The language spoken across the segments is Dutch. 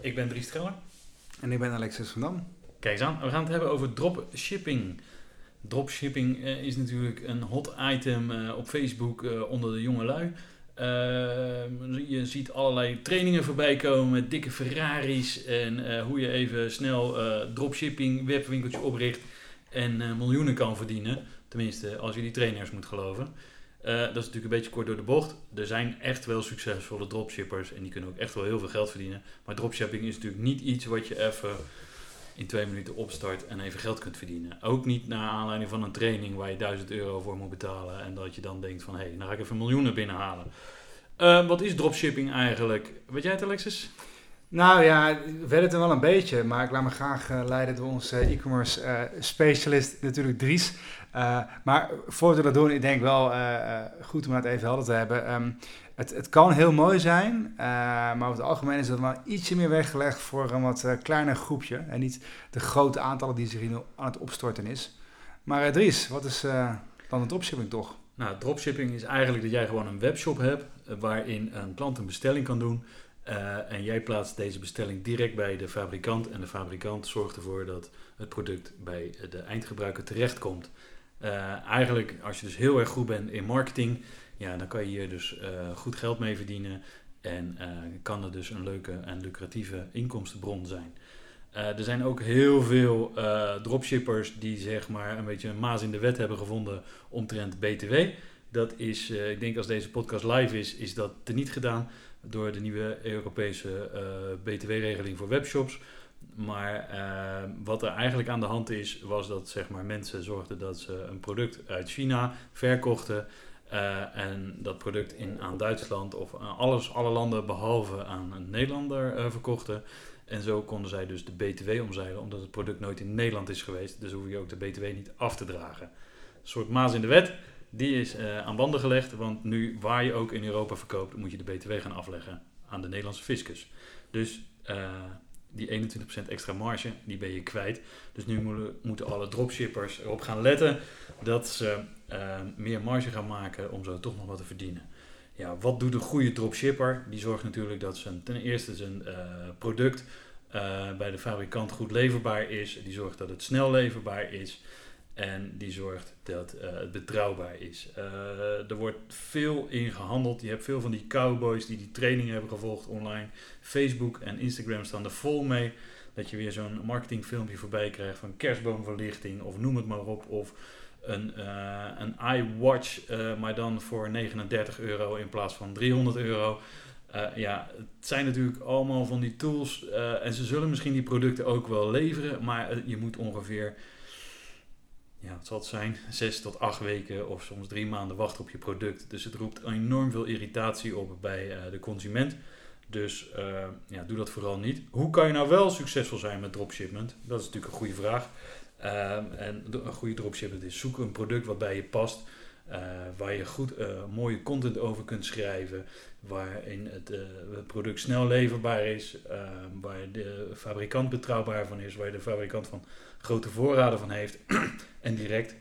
Ik ben Dries Treller. En ik ben Alexis van Dam. Kijk eens aan, we gaan het hebben over dropshipping. Dropshipping eh, is natuurlijk een hot item eh, op Facebook eh, onder de jonge lui. Je ziet allerlei trainingen voorbij komen met dikke Ferraris en hoe je even snel dropshipping webwinkeltje opricht en miljoenen kan verdienen. Tenminste, als je die trainers moet geloven. Dat is natuurlijk een beetje kort door de bocht. Er zijn echt wel succesvolle dropshippers en die kunnen ook echt wel heel veel geld verdienen. Maar dropshipping is natuurlijk niet iets wat je even in twee minuten opstart en even geld kunt verdienen. Ook niet naar aanleiding van een training waar je 1000 euro voor moet betalen en dat je dan denkt van hé, hey, nou ga ik even miljoenen binnenhalen. Uh, wat is dropshipping eigenlijk? Weet jij het Alexis? Nou ja, we het wel een beetje, maar ik laat me graag uh, leiden door onze e-commerce uh, specialist, natuurlijk Dries. maar voordat we dat doen, ik denk wel goed om het even helder te hebben. Um, het, het kan heel mooi zijn, maar over het algemeen is dat wel ietsje meer weggelegd voor een wat kleiner groepje. En niet de grote aantallen die zich hier aan het opstorten is. Maar Dries, wat is dan het dropshipping toch? Nou, dropshipping is eigenlijk dat jij gewoon een webshop hebt waarin een klant een bestelling kan doen. En jij plaatst deze bestelling direct bij de fabrikant. En de fabrikant zorgt ervoor dat het product bij de eindgebruiker terechtkomt. eigenlijk, als je dus heel erg goed bent in marketing, ja, dan kan je hier dus uh, goed geld mee verdienen en kan het dus een leuke en lucratieve inkomstenbron zijn. Er zijn ook heel veel dropshippers die zeg maar een beetje een maas in de wet hebben gevonden omtrent BTW. Dat is, ik denk als deze podcast live is, is dat niet gedaan door de nieuwe Europese BTW-regeling voor webshops. Maar wat er eigenlijk aan de hand is, was dat zeg maar, mensen zorgden dat ze een product uit China verkochten. En dat product in, aan Duitsland of aan alles, alle landen behalve aan een Nederlander verkochten. En zo konden zij dus de BTW omzeilen, omdat het product nooit in Nederland is geweest. Dus hoef je ook de BTW niet af te dragen. Een soort maas in de wet, die is uh, aan banden gelegd. Want nu waar je ook in Europa verkoopt, moet je de BTW gaan afleggen aan de Nederlandse fiscus. Dus die 21% extra marge, die ben je kwijt. Dus nu moeten, alle dropshippers erop gaan letten dat ze uh, meer marge gaan maken om zo toch nog wat te verdienen. Ja, wat doet een goede dropshipper? Die zorgt natuurlijk dat zijn, ten eerste zijn product bij de fabrikant goed leverbaar is. Die zorgt dat het snel leverbaar is. En die zorgt dat het betrouwbaar is. er wordt veel in gehandeld. Je hebt veel van die cowboys die die trainingen hebben gevolgd online. Facebook en Instagram staan er vol mee. Dat je weer zo'n marketingfilmpje voorbij krijgt van kerstboomverlichting of noem het maar op. Of een, uh, een iWatch, maar dan voor 39 euro in plaats van 300 euro. Ja, het zijn natuurlijk allemaal van die tools en ze zullen misschien die producten ook wel leveren, maar je moet ongeveer, ja, het zal zijn, 6 tot 8 weken of soms 3 maanden wachten op je product. Dus het roept enorm veel irritatie op bij de consument. Dus ja, doe dat vooral niet. Hoe kan je nou wel succesvol zijn met dropshipment? Dat is natuurlijk een goede vraag. Um, en een goede dropshipper is zoeken een product wat bij je past. Uh, waar je goed uh, mooie content over kunt schrijven. Waarin het, het product snel leverbaar is. Ehm, waar de fabrikant betrouwbaar van is. Waar de fabrikant van grote voorraden van heeft. en direct,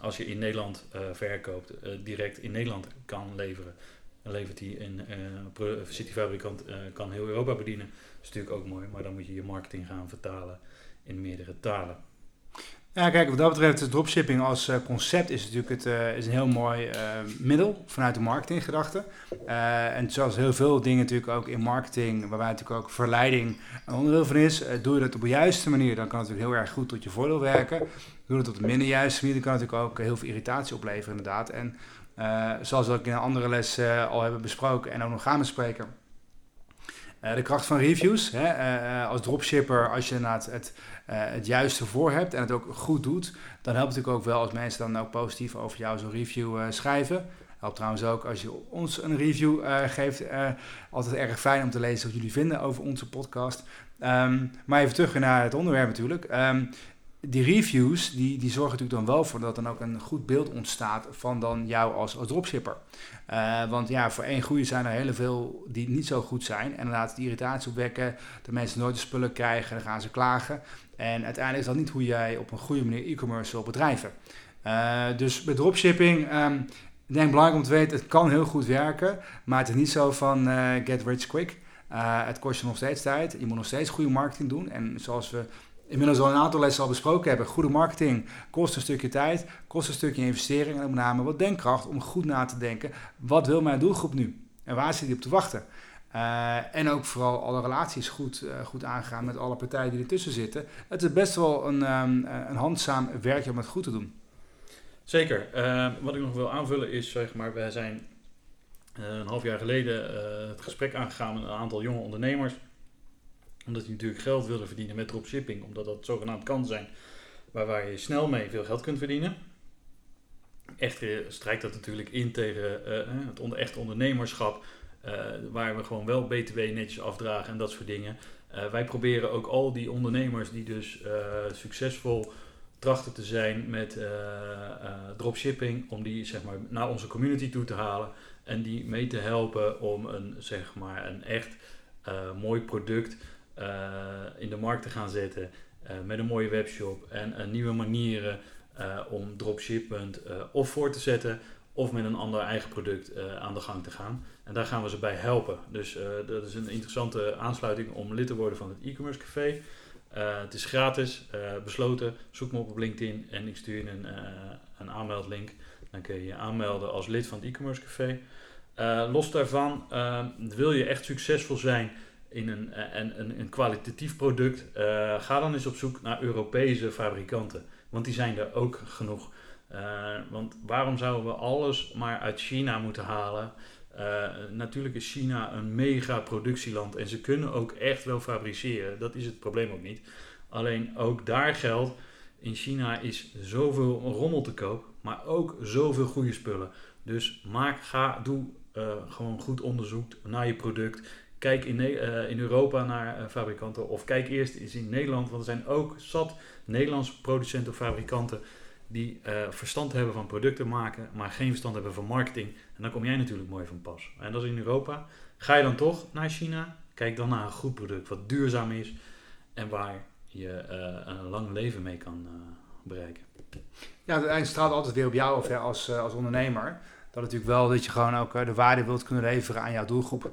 als je in Nederland verkoopt, direct in Nederland kan leveren. Dan levert hij in, zit die kan heel Europa bedienen. Dat is natuurlijk ook mooi. Maar dan moet je je marketing gaan vertalen in meerdere talen. Ja, kijk, wat dat betreft dropshipping als uh, concept is natuurlijk het, uh, is een heel mooi uh, middel vanuit de marketinggedachte. en zoals heel veel dingen natuurlijk ook in marketing, waarbij natuurlijk ook verleiding een onderdeel van is, doe je dat op de juiste manier, dan kan het natuurlijk heel erg goed tot je voordeel werken. Doe je het op de minder juiste manier, dan kan het natuurlijk ook heel veel irritatie opleveren inderdaad. En zoals we ook in een andere les al hebben besproken en ook nog gaan bespreken, uh, de kracht van reviews. Hè? Uh, als dropshipper, als je het, het, het juiste voor hebt en het ook goed doet, dan helpt het natuurlijk ook wel als mensen dan ook positief over jou zo'n review schrijven. Helpt trouwens ook als je ons een review geeft. altijd erg fijn om te lezen wat jullie vinden over onze podcast. Ehm, maar even terug naar het onderwerp natuurlijk. Um, die reviews, die, die zorgen natuurlijk dan wel voor dat dan ook een goed beeld ontstaat van dan jou als, als dropshipper. Uh, want ja, voor één goede zijn er heel veel die niet zo goed zijn. En dan laten die irritatie opwekken, de mensen nooit de spullen krijgen, dan gaan ze klagen. En uiteindelijk is dat niet hoe jij op een goede manier e-commerce wil bedrijven. Uh, dus bij dropshipping, um, ik denk belangrijk om te weten, het kan heel goed werken, maar het is niet zo van uh, get rich quick. het kost je nog steeds tijd. Je moet nog steeds goede marketing doen. En zoals we inmiddels al een aantal lessen al besproken hebben. Goede marketing kost een stukje tijd, kost een stukje investering en met name wat denkkracht om goed na te denken. Wat wil mijn doelgroep nu? En waar zit die op te wachten? Uh, en ook vooral alle relaties goed, uh, goed aangaan met alle partijen die ertussen zitten. Het is best wel een, um, een handzaam werkje om het goed te doen. Zeker. Uh, wat ik nog wil aanvullen is, zeg maar, wij zijn een half jaar geleden het gesprek aangegaan met een aantal jonge ondernemers omdat je natuurlijk geld wilde verdienen met dropshipping. Omdat dat zogenaamd kan zijn waar, waar je snel mee veel geld kunt verdienen. Echter strijkt dat natuurlijk in tegen uh, het onder, echte ondernemerschap. Waar we gewoon wel BTW netjes afdragen en dat soort dingen. Wij proberen ook al die ondernemers die dus succesvol trachten te zijn met dropshipping, om die zeg maar naar onze community toe te halen en die mee te helpen om een, zeg maar, een echt mooi product eh, in de markt te gaan zetten eh, met een mooie webshop en nieuwe manieren eh, om dropshipment of voor te zetten of met een ander eigen product aan de gang te gaan. En daar gaan we ze bij helpen. Dus dat is een interessante aansluiting om lid te worden van het e-commerce café. het is gratis, besloten. Zoek me op op LinkedIn en ik stuur je een, een aanmeldlink. Dan kun je je aanmelden als lid van het e-commerce café. los daarvan, wil je echt succesvol zijn in een, eh, en, een, een kwalitatief product, uh, ga dan eens op zoek naar Europese fabrikanten. Want die zijn er ook genoeg. Uh, want waarom zouden we alles maar uit China moeten halen? Natuurlijk is China een mega productieland en ze kunnen ook echt wel fabriceren. Dat is het probleem ook niet. Alleen ook daar geldt, in China is zoveel rommel te koop, maar ook zoveel goede spullen. Dus maak, ga, doe gewoon goed onderzoek naar je product. Kijk in, uh, in Europa naar uh, fabrikanten of kijk eerst eens in Nederland, want er zijn ook zat Nederlandse producenten of fabrikanten die uh, verstand hebben van producten maken, maar geen verstand hebben van marketing. En dan kom jij natuurlijk mooi van pas. En dat is in Europa. Ga je dan toch naar China? Kijk dan naar een goed product wat duurzaam is en waar je een lang leven mee kan bereiken. Ja, uiteindelijk straalt altijd weer op jou of als, als ondernemer. Dat natuurlijk wel dat je gewoon ook de waarde wilt kunnen leveren aan jouw doelgroep.